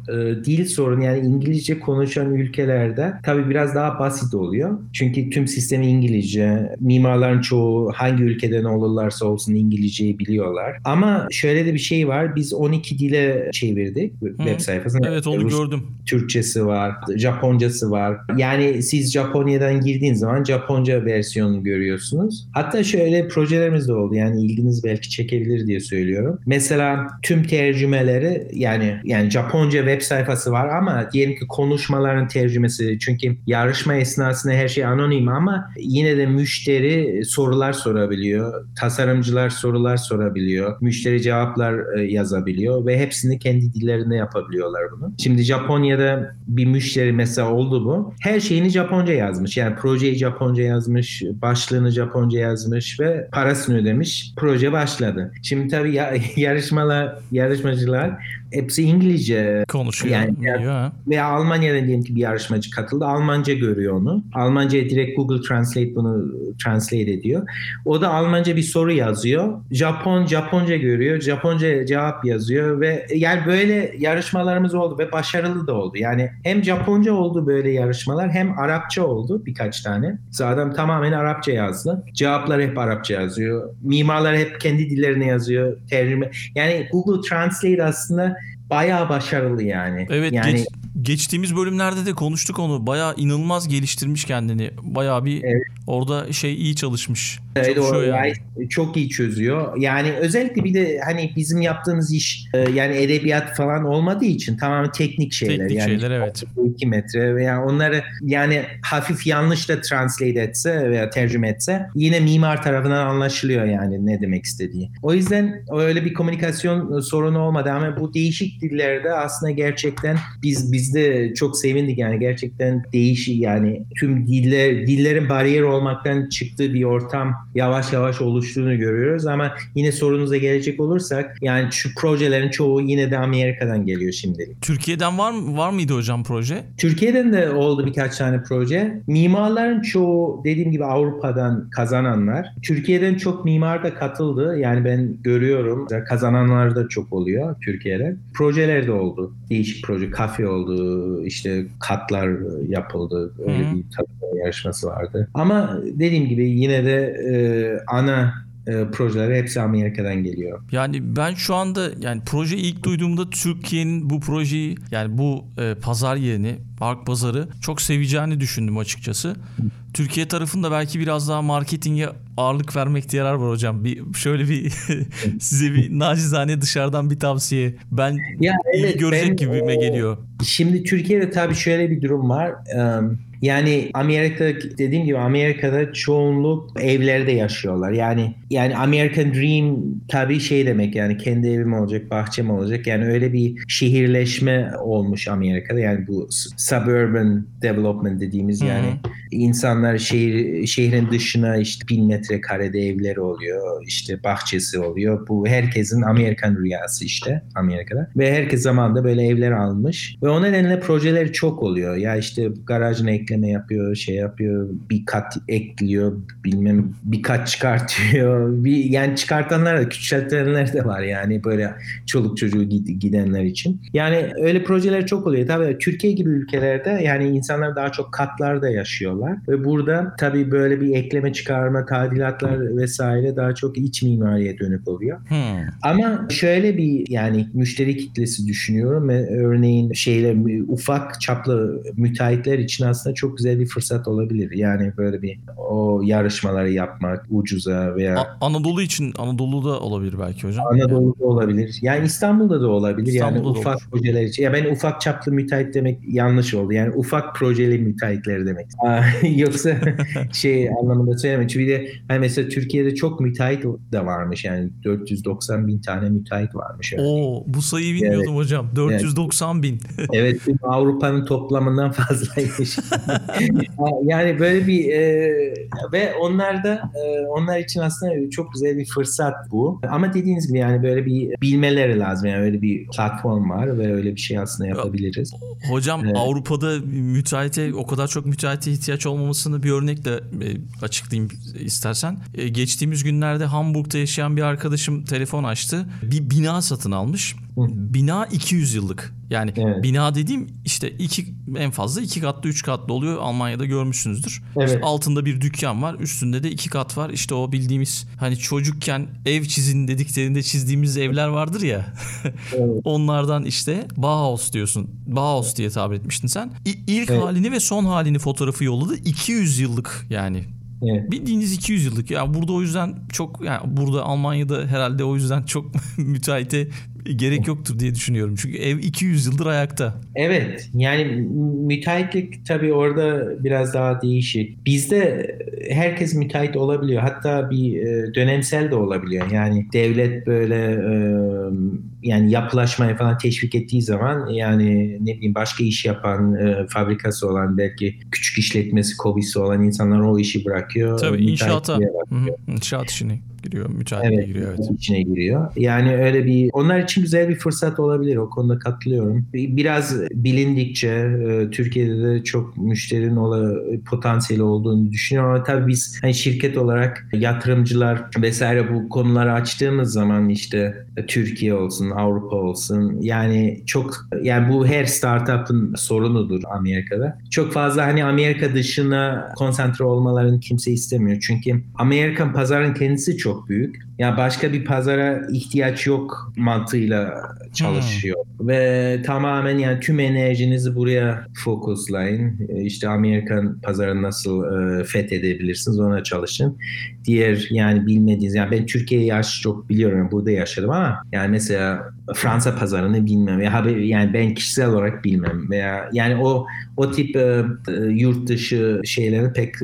[SPEAKER 2] dil sorun yani İngilizce konuşan ülkelerde tabii biraz daha basit oluyor. Çünkü tüm sistemi İngilizce. Mimarların çoğu hangi ülkeden olurlarsa olsun İngilizceyi biliyorlar. Ama şöyle de bir şey var. Biz 12 dile çevirdik Hı. web sayfasını.
[SPEAKER 1] Evet onu Rus, gördüm.
[SPEAKER 2] Türkçesi var, Japoncası var. Yani siz Japonya'dan girdiğiniz zaman Japonca versiyonunu görüyorsunuz. Hatta şöyle projelerimiz de oldu. Yani ilginiz belki çekebilir diye söylüyorum. Mesela tüm tercümeleri yani yani Japonca web sayfası var ama diyelim ki konuşmaların tercümesi çünkü yarışma esnasında her şey anonim ama yine de müşteri sorular sorabiliyor tasarımcılar sorular sorabiliyor. Müşteri cevaplar e, yazabiliyor ve hepsini kendi dillerinde yapabiliyorlar bunu. Şimdi Japonya'da bir müşteri mesela oldu bu. Her şeyini Japonca yazmış. Yani projeyi Japonca yazmış, başlığını Japonca yazmış ve parasını ödemiş. Proje başladı. Şimdi tabii yarışmalar, yarışmacılar hepsi İngilizce
[SPEAKER 1] konuşuyor. Yani biliyor,
[SPEAKER 2] veya Almanya'da diyelim ki bir yarışmacı katıldı. Almanca görüyor onu. Almanca'ya direkt Google Translate bunu translate ediyor. O da Almanca bir soru yazıyor. Japon Japonca görüyor. Japonca cevap yazıyor ve yani böyle yarışmalarımız oldu ve başarılı da oldu. Yani hem Japonca oldu böyle yarışmalar hem Arapça oldu birkaç tane. Zaten tamamen Arapça yazdı. Cevaplar hep Arapça yazıyor. Mimarlar hep kendi dillerine yazıyor. Tercüme. Yani Google Translate aslında bayağı başarılı yani.
[SPEAKER 1] Evet
[SPEAKER 2] yani,
[SPEAKER 1] geç, geçtiğimiz bölümlerde de konuştuk onu. Bayağı inanılmaz geliştirmiş kendini. Bayağı bir evet. orada şey iyi çalışmış.
[SPEAKER 2] Evet doğru. Yani. Çok iyi çözüyor. Yani özellikle bir de hani bizim yaptığımız iş e, yani edebiyat falan olmadığı için tamamen teknik şeyler.
[SPEAKER 1] Teknik
[SPEAKER 2] yani
[SPEAKER 1] şeyler evet.
[SPEAKER 2] 2 metre veya yani onları yani hafif yanlış da translate etse veya tercüme etse yine mimar tarafından anlaşılıyor yani ne demek istediği. O yüzden öyle bir komünikasyon sorunu olmadı ama bu değişik dillerde aslında gerçekten biz biz de çok sevindik yani gerçekten değişik yani tüm diller dillerin bariyer olmaktan çıktığı bir ortam yavaş yavaş oluştuğunu görüyoruz ama yine sorunuza gelecek olursak yani şu projelerin çoğu yine de Amerika'dan geliyor şimdilik.
[SPEAKER 1] Türkiye'den var mı var mıydı hocam proje?
[SPEAKER 2] Türkiye'den de oldu birkaç tane proje. Mimarların çoğu dediğim gibi Avrupa'dan kazananlar. Türkiye'den çok mimar da katıldı. Yani ben görüyorum kazananlar da çok oluyor Türkiye'de projeler de oldu. Değişik proje, kafe oldu, işte katlar yapıldı. Öyle Hı-hı. bir tanıma yarışması vardı. Ama dediğim gibi yine de e, ana e, projeleri hepsi Amerika'dan geliyor.
[SPEAKER 1] Yani ben şu anda yani proje ilk duyduğumda Türkiye'nin bu projeyi yani bu e, pazar yerini, park pazarı çok seveceğini düşündüm açıkçası. Türkiye tarafında belki biraz daha marketinge ağırlık vermekte yarar var hocam. Bir şöyle bir size bir nacizane dışarıdan bir tavsiye. Ben ya evet, görecek ben, gibime geliyor.
[SPEAKER 2] Şimdi Türkiye'de tabii şöyle bir durum var. Um, yani Amerika dediğim gibi Amerika'da çoğunluk evlerde yaşıyorlar. Yani yani American Dream tabii şey demek yani kendi evim olacak, bahçem olacak. Yani öyle bir şehirleşme olmuş Amerika'da. Yani bu suburban development dediğimiz yani. Hı-hı insanlar şehir şehrin dışına işte bin metrekarede evleri oluyor, işte bahçesi oluyor. Bu herkesin Amerikan rüyası işte Amerika'da. Ve herkes zamanda böyle evler almış. Ve o nedenle projeler çok oluyor. Ya işte garajına ekleme yapıyor, şey yapıyor, bir kat ekliyor, bilmem bir kat çıkartıyor. Bir, yani çıkartanlar da küçültenler de var yani böyle çoluk çocuğu gidenler için. Yani öyle projeler çok oluyor. Tabii Türkiye gibi ülkelerde yani insanlar daha çok katlarda yaşıyorlar yapıyorlar. Ve burada tabii böyle bir ekleme çıkarma, tadilatlar vesaire daha çok iç mimariye dönük oluyor. Hmm. Ama şöyle bir yani müşteri kitlesi düşünüyorum. Örneğin şeyler ufak çaplı müteahhitler için aslında çok güzel bir fırsat olabilir. Yani böyle bir o yarışmaları yapmak ucuza veya A-
[SPEAKER 1] Anadolu için Anadolu'da olabilir belki hocam. Anadolu'da yani.
[SPEAKER 2] olabilir. Yani İstanbul'da da olabilir. İstanbul'da yani da ufak olur. projeler için. Ya ben ufak çaplı müteahhit demek yanlış oldu. Yani ufak projeli müteahhitleri demek. Yoksa şey anlamında söylemiyorum. Çünkü de hani mesela Türkiye'de çok müteahhit de varmış yani 490 bin tane müteahhit varmış.
[SPEAKER 1] Yani. Oo, bu sayıyı bilmiyordum evet. hocam. 490 bin.
[SPEAKER 2] evet Avrupa'nın toplamından fazlaymış. yani böyle bir e, ve onlar da e, onlar için aslında çok güzel bir fırsat bu. Ama dediğiniz gibi yani böyle bir bilmeleri lazım. Yani öyle bir platform var ve öyle bir şey aslında yapabiliriz.
[SPEAKER 1] Hocam ee, Avrupa'da müteahhite o kadar çok müteahhite ihtiyaç geç olmamasını bir örnekle e, açıklayayım istersen. E, geçtiğimiz günlerde Hamburg'da yaşayan bir arkadaşım telefon açtı. Bir bina satın almış. Bina 200 yıllık yani evet. bina dediğim işte iki en fazla iki katlı üç katlı oluyor Almanya'da görmüşsünüzdür. Evet. İşte altında bir dükkan var üstünde de iki kat var işte o bildiğimiz hani çocukken ev çizin dediklerinde çizdiğimiz evler vardır ya. evet. Onlardan işte Bauhaus diyorsun. Bauhaus diye tabir etmiştin sen. İ- ilk evet. halini ve son halini fotoğrafı yolladı. 200 yıllık yani Evet. Bildiğiniz 200 yıllık. Ya yani burada o yüzden çok yani burada Almanya'da herhalde o yüzden çok müteahhite gerek yoktur diye düşünüyorum. Çünkü ev 200 yıldır ayakta.
[SPEAKER 2] Evet yani müteahhitlik tabii orada biraz daha değişik. Bizde herkes müteahhit olabiliyor. Hatta bir e, dönemsel de olabiliyor. Yani devlet böyle e, yani yapılaşmaya falan teşvik ettiği zaman yani ne bileyim başka iş yapan e, fabrikası olan belki küçük işletmesi kobisi olan insanlar o işi bırakıyor. Tabii
[SPEAKER 1] inşaata. Hı hı, inşaat işini giriyor, mücadeleye evet, giriyor. Evet. içine giriyor.
[SPEAKER 2] Yani öyle bir onlar için güzel bir fırsat olabilir. O konuda katılıyorum. Biraz bilindikçe e, Türkiye'de de çok müşterinin ola, e, potansiyeli olduğunu düşünüyorum ama tabii biz hani şirket olarak yatırımcılar vesaire bu konuları açtığımız zaman işte e, Türkiye olsun, Avrupa olsun yani çok yani bu her startup'ın sorunudur Amerika'da. Çok fazla hani Amerika dışına konsantre olmalarını kimse istemiyor. Çünkü Amerikan pazarın kendisi çok Book. büyük. Ya başka bir pazara ihtiyaç yok mantığıyla çalışıyor. Hmm. Ve tamamen yani tüm enerjinizi buraya fokuslayın. E, işte Amerikan pazarını nasıl e, fethedebilirsiniz ona çalışın. Diğer yani bilmediğiniz yani ben Türkiye'yi yaş çok biliyorum burada yaşadım ama yani mesela Fransa pazarını bilmem ya yani ben kişisel olarak bilmem veya yani o o tip e, e yurt dışı şeylere pek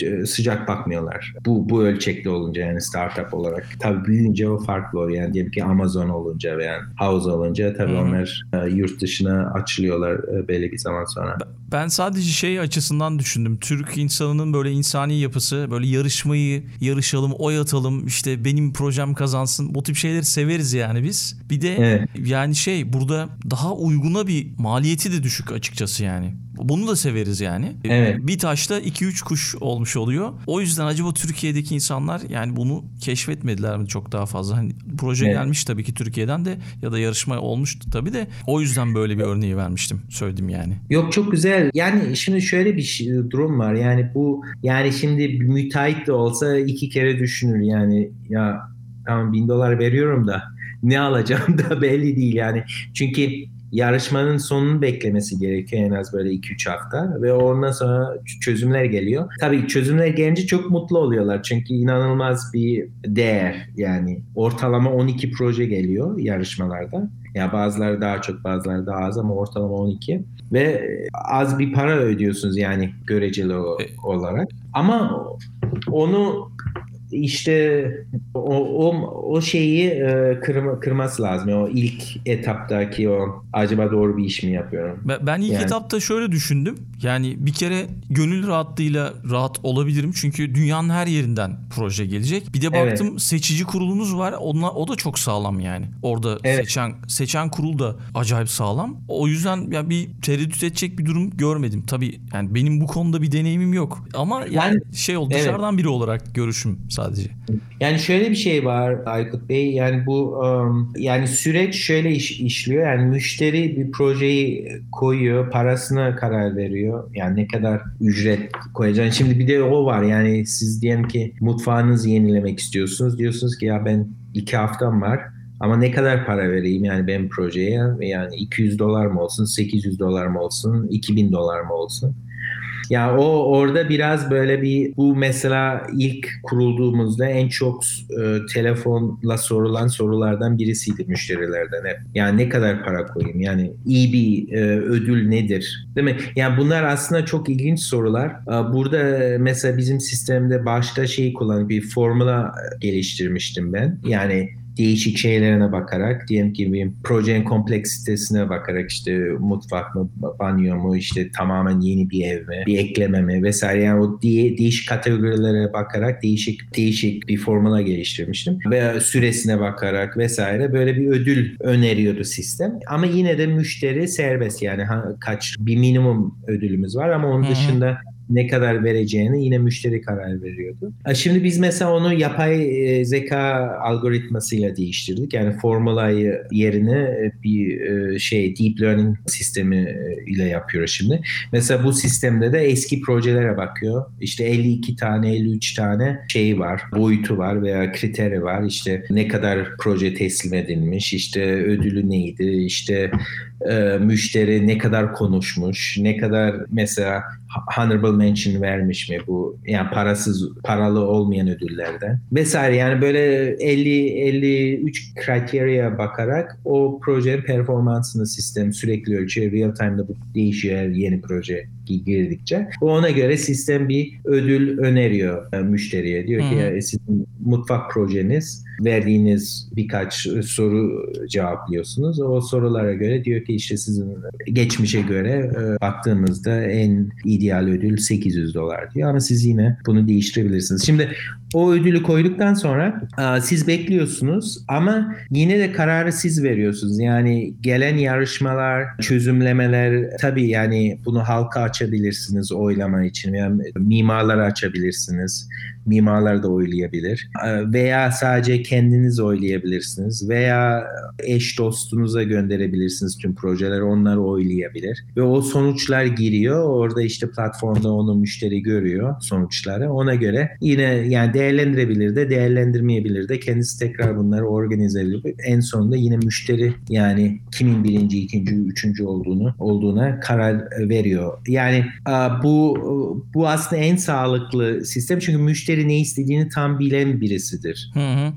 [SPEAKER 2] e, e, sıcak bakmıyorlar. Bu bu ölçekli olunca yani startup olarak olarak. Tabii büyüyünce o farklı oluyor. Yani diyelim ki Amazon olunca veya yani House olunca tabii hı onlar e, yurt dışına açılıyorlar e, belli bir zaman sonra.
[SPEAKER 1] Ben sadece şey açısından düşündüm. Türk insanının böyle insani yapısı, böyle yarışmayı, yarışalım, oy atalım, işte benim projem kazansın. Bu tip şeyleri severiz yani biz. Bir de evet. yani şey burada daha uyguna bir maliyeti de düşük açıkçası yani. Bunu da severiz yani. Evet. Bir taşta 2-3 kuş olmuş oluyor. O yüzden acaba Türkiye'deki insanlar yani bunu keşfetmediler mi çok daha fazla? Hani proje evet. gelmiş tabii ki Türkiye'den de ya da yarışma olmuştu tabii de o yüzden böyle bir örneği vermiştim söyledim yani.
[SPEAKER 2] Yok çok güzel. Yani şimdi şöyle bir şey, durum var. Yani bu yani şimdi müteahhit de olsa iki kere düşünür yani ya tamam bin dolar veriyorum da ne alacağım da belli değil yani. Çünkü yarışmanın sonunu beklemesi gerekiyor en az böyle 2-3 hafta ve ondan sonra çözümler geliyor. Tabii çözümler gelince çok mutlu oluyorlar çünkü inanılmaz bir değer yani ortalama 12 proje geliyor yarışmalarda. Ya bazıları daha çok bazıları daha az ama ortalama 12 ve az bir para ödüyorsunuz yani göreceli e- olarak. Ama onu işte o, o, o şeyi e, kırma, kırması lazım. o ilk etaptaki o acaba doğru bir iş mi yapıyorum?
[SPEAKER 1] Ben, ben ilk yani. etapta şöyle düşündüm. Yani bir kere gönül rahatlığıyla rahat olabilirim. Çünkü dünyanın her yerinden proje gelecek. Bir de baktım evet. seçici kurulunuz var. Onunla, o da çok sağlam yani. Orada evet. seçen seçen kurul da acayip sağlam. O yüzden ya bir tereddüt edecek bir durum görmedim. Tabii yani benim bu konuda bir deneyimim yok. Ama yani, yani şey oldu evet. dışarıdan biri olarak görüşüm sadece.
[SPEAKER 2] Yani şöyle bir şey var Aykut Bey. Yani bu yani süreç şöyle iş, işliyor. Yani müşteri bir projeyi koyuyor, parasına karar veriyor. Yani ne kadar ücret koyacaksın. Şimdi bir de o var. Yani siz diyelim ki mutfağınızı yenilemek istiyorsunuz. Diyorsunuz ki ya ben iki haftam var. Ama ne kadar para vereyim yani benim projeye? Yani 200 dolar mı olsun, 800 dolar mı olsun, 2000 dolar mı olsun? Ya o orada biraz böyle bir bu mesela ilk kurulduğumuzda en çok e, telefonla sorulan sorulardan birisiydi müşterilerden hep. Yani ne kadar para koyayım? Yani iyi bir e, ödül nedir? Değil mi? Yani bunlar aslında çok ilginç sorular. E, burada mesela bizim sistemde başta şeyi kullanıp bir formula e, geliştirmiştim ben. Yani değişik şeylerine bakarak diyelim ki bir projenin kompleksitesine bakarak işte mutfak mı, banyo mu, işte tamamen yeni bir ev mi, bir ekleme mi vesaire yani o diye, değişik kategorilere bakarak değişik değişik bir formula geliştirmiştim ve süresine bakarak vesaire böyle bir ödül öneriyordu sistem ama yine de müşteri serbest yani ha, kaç bir minimum ödülümüz var ama onun hmm. dışında ne kadar vereceğini yine müşteri karar veriyordu. Şimdi biz mesela onu yapay e, zeka algoritmasıyla değiştirdik. Yani formulayı yerine e, bir e, şey deep learning sistemi ile yapıyoruz şimdi. Mesela bu sistemde de eski projelere bakıyor. İşte 52 tane 53 tane şeyi var, boyutu var veya kriteri var. İşte ne kadar proje teslim edilmiş, işte ödülü neydi, işte müşteri ne kadar konuşmuş, ne kadar mesela Honorable mention vermiş mi bu yani parasız paralı olmayan ödüllerden vesaire yani böyle 50 53 kriteriye bakarak o proje performansını sistem sürekli ölçüyor. Real time'da bu değişiyor yeni proje girdikçe. O ona göre sistem bir ödül öneriyor e, müşteriye. Diyor ki ya e, sizin mutfak projeniz verdiğiniz birkaç e, soru cevaplıyorsunuz. O sorulara göre diyor ki işte sizin geçmişe göre baktığımızda en ideal ödül 800 dolar diyor ama siz yine bunu değiştirebilirsiniz. Şimdi o ödülü koyduktan sonra a, siz bekliyorsunuz ama yine de kararı siz veriyorsunuz. Yani gelen yarışmalar, çözümlemeler tabii yani bunu halka açabilirsiniz oylama için. Yani mimarlar açabilirsiniz mimarlar da oylayabilir. Ee, veya sadece kendiniz oylayabilirsiniz. Veya eş dostunuza gönderebilirsiniz tüm projeleri. Onlar oylayabilir. Ve o sonuçlar giriyor. Orada işte platformda onu müşteri görüyor sonuçları. Ona göre yine yani değerlendirebilir de değerlendirmeyebilir de kendisi tekrar bunları organize edip en sonunda yine müşteri yani kimin birinci, ikinci, üçüncü olduğunu olduğuna karar veriyor. Yani bu bu aslında en sağlıklı sistem çünkü müşteri yemekleri ne istediğini tam bilen birisidir. Hı hı.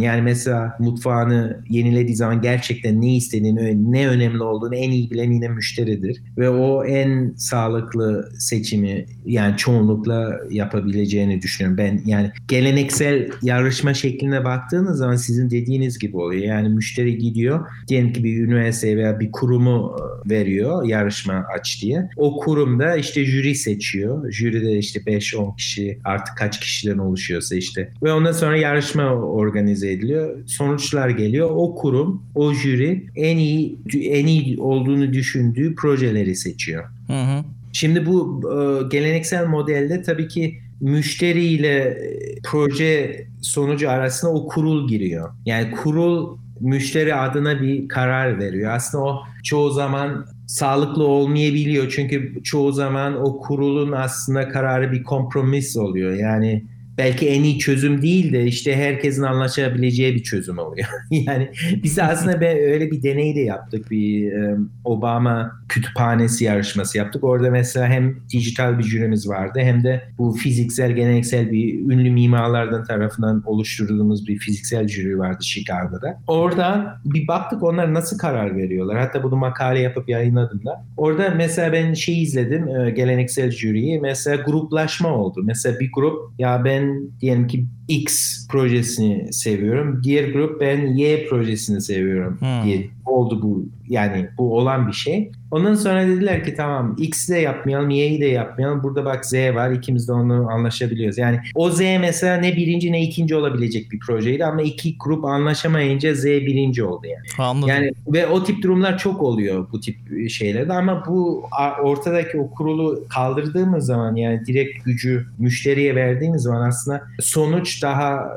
[SPEAKER 2] Yani mesela mutfağını yenilediği zaman gerçekten ne istediğini, ne önemli olduğunu en iyi bilen yine müşteridir. Ve o en sağlıklı seçimi yani çoğunlukla yapabileceğini düşünüyorum. Ben yani geleneksel yarışma şekline baktığınız zaman sizin dediğiniz gibi oluyor. Yani müşteri gidiyor diyelim ki bir üniversite veya bir kurumu e, veriyor yarışma aç diye. O kurumda işte jüri seçiyor. Jüride işte 5-10 kişi artık kaç kişiden oluşuyorsa işte. Ve ondan sonra yarışma organize ediliyor. Sonuçlar geliyor. O kurum, o jüri en iyi en iyi olduğunu düşündüğü projeleri seçiyor. Hı hı. Şimdi bu e, geleneksel modelde tabii ki müşteriyle e, proje sonucu arasında o kurul giriyor. Yani kurul müşteri adına bir karar veriyor. Aslında o çoğu zaman sağlıklı olmayabiliyor. Çünkü çoğu zaman o kurulun aslında kararı bir kompromis oluyor. Yani belki en iyi çözüm değil de işte herkesin anlaşabileceği bir çözüm oluyor. yani biz aslında be, öyle bir deney de yaptık. Bir um, Obama kütüphanesi yarışması yaptık. Orada mesela hem dijital bir jürimiz vardı hem de bu fiziksel geleneksel bir ünlü mimarlardan tarafından oluşturduğumuz bir fiziksel jüri vardı Chicago'da. Oradan bir baktık onlar nasıl karar veriyorlar. Hatta bunu makale yapıp yayınladım da. Orada mesela ben şey izledim geleneksel jüriyi. Mesela gruplaşma oldu. Mesela bir grup ya ben ben diyelim ki X projesini seviyorum. Diğer grup ben Y projesini seviyorum hmm. diye oldu bu. Yani bu olan bir şey. Ondan sonra dediler ki tamam X'i de yapmayalım, Y'yi de yapmayalım. Burada bak Z var ikimiz de onu anlaşabiliyoruz. Yani o Z mesela ne birinci ne ikinci olabilecek bir projeydi ama iki grup anlaşamayınca Z birinci oldu yani.
[SPEAKER 1] Anladım.
[SPEAKER 2] Yani ve o tip durumlar çok oluyor bu tip e, şeylerde ama bu ortadaki o kurulu kaldırdığımız zaman yani direkt gücü müşteriye verdiğimiz zaman aslında sonuç daha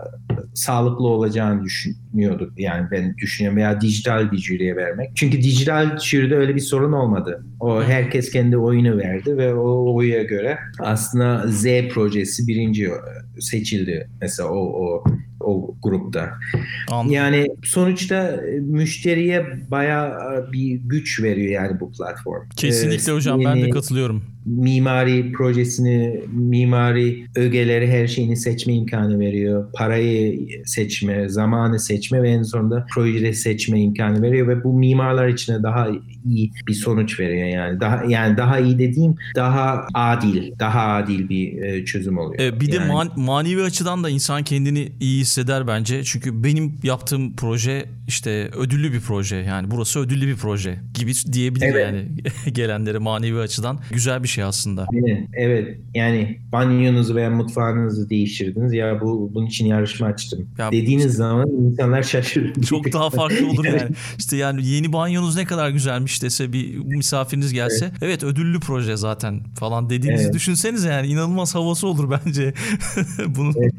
[SPEAKER 2] sağlıklı olacağını düşünüyorduk. Yani ben düşünüyorum veya dijital bir jüriye vermek. Çünkü dijital jüride öyle bir sorun olmadı. O herkes kendi oyunu verdi ve o oyuna göre aslında Z projesi birinci seçildi. Mesela o, o o grupta. Anladım. Yani sonuçta e, müşteriye baya e, bir güç veriyor yani bu platform.
[SPEAKER 1] Kesinlikle ee, hocam ben de katılıyorum.
[SPEAKER 2] Mimari projesini, mimari ögeleri her şeyini seçme imkanı veriyor. Parayı seçme, zamanı seçme ve en sonunda projeyi seçme imkanı veriyor ve bu mimarlar için de daha iyi bir sonuç veriyor yani. Daha yani daha iyi dediğim daha adil, daha adil bir e, çözüm oluyor.
[SPEAKER 1] Ee, bir yani. de man- manevi açıdan da insan kendini iyi hisseder bence. Çünkü benim yaptığım proje işte ödüllü bir proje. Yani burası ödüllü bir proje gibi diyebilir evet. yani gelenlere manevi açıdan. Güzel bir şey aslında.
[SPEAKER 2] Evet. Yani banyonuzu veya mutfağınızı değiştirdiniz. Ya bu bunun için yarışma açtım. Ya, Dediğiniz işte, zaman insanlar şaşırır.
[SPEAKER 1] Çok daha farklı olur yani. işte yani yeni banyonuz ne kadar güzelmiş dese bir misafiriniz gelse. Evet, evet ödüllü proje zaten falan dediğinizi evet. düşünseniz yani inanılmaz havası olur bence. bunun evet.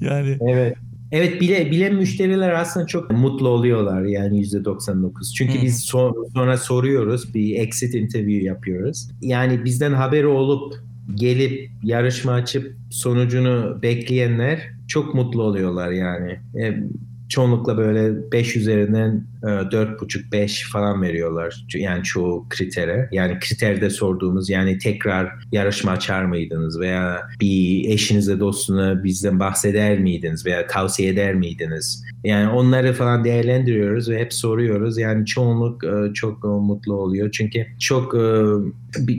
[SPEAKER 1] yani
[SPEAKER 2] Evet. Evet bile bile müşteriler aslında çok mutlu oluyorlar yani %99. Çünkü hmm. biz so- sonra soruyoruz bir exit interview yapıyoruz. Yani bizden haberi olup gelip yarışma açıp sonucunu bekleyenler çok mutlu oluyorlar yani. E, çoğunlukla böyle 5 üzerinden 4,5-5 e, falan veriyorlar. Yani çoğu kritere. Yani kriterde sorduğumuz yani tekrar yarışma açar mıydınız veya bir eşinize dostuna bizden bahseder miydiniz veya tavsiye eder miydiniz? Yani onları falan değerlendiriyoruz ve hep soruyoruz. Yani çoğunluk e, çok e, mutlu oluyor. Çünkü çok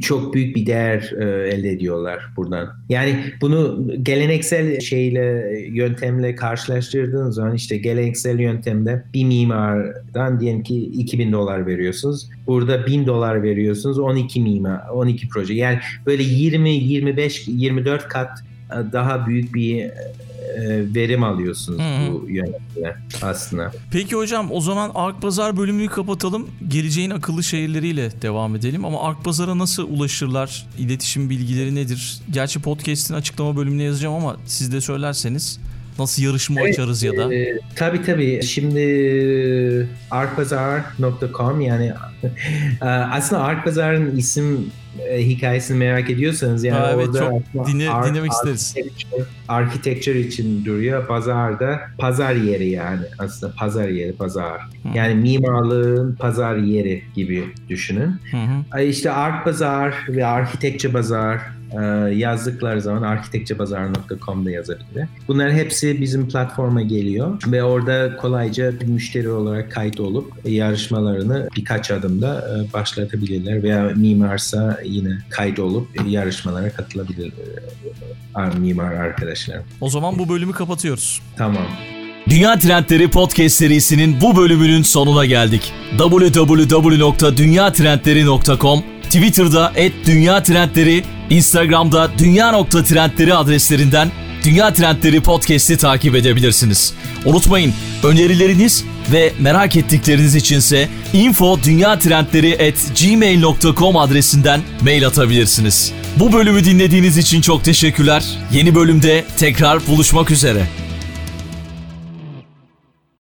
[SPEAKER 2] çok büyük bir değer elde ediyorlar buradan. Yani bunu geleneksel şeyle yöntemle karşılaştırdığınız zaman işte gele geleneksel yöntemde bir mimardan diyelim ki 2000 dolar veriyorsunuz. Burada 1000 dolar veriyorsunuz 12 mimar, 12 proje. Yani böyle 20, 25, 24 kat e, daha büyük bir e, verim alıyorsunuz hı bu yöntemle aslında.
[SPEAKER 1] Peki hocam o zaman Ark Pazar bölümünü kapatalım. Geleceğin akıllı şehirleriyle devam edelim ama Ark Pazar'a nasıl ulaşırlar? İletişim bilgileri nedir? Gerçi podcast'in açıklama bölümüne yazacağım ama siz de söylerseniz Nasıl yarışma evet, açarız ya da? E,
[SPEAKER 2] tabii tabii. Şimdi e, arkpazar.com yani e, aslında Arkpazar'ın isim e, hikayesini merak ediyorsanız yani Aa, evet, orada çok
[SPEAKER 1] dinle, ar- dinlemek isteriz.
[SPEAKER 2] Architecture için duruyor. Pazarda pazar yeri yani aslında pazar yeri pazar. Hı. Yani mimarlığın pazar yeri gibi düşünün. Hı İşte art pazar ve architecture pazar ee, yazdıkları zaman arkitekçebazar.com'da yazabilir. Bunlar hepsi bizim platforma geliyor ve orada kolayca bir müşteri olarak kayıt olup yarışmalarını birkaç adımda e, başlatabilirler veya mimarsa yine kayıt olup yarışmalara katılabilir e, mimar arkadaşlar.
[SPEAKER 1] O zaman bu bölümü kapatıyoruz.
[SPEAKER 2] Tamam.
[SPEAKER 1] Dünya Trendleri Podcast serisinin bu bölümünün sonuna geldik. www.dünyatrendleri.com Twitter'da @dünyatrendleri, Instagram'da dünya.trendleri adreslerinden Dünya Trendleri Podcast'i takip edebilirsiniz. Unutmayın önerileriniz ve merak ettikleriniz içinse info.dünyatrendleri@gmail.com adresinden mail atabilirsiniz. Bu bölümü dinlediğiniz için çok teşekkürler. Yeni bölümde tekrar buluşmak üzere.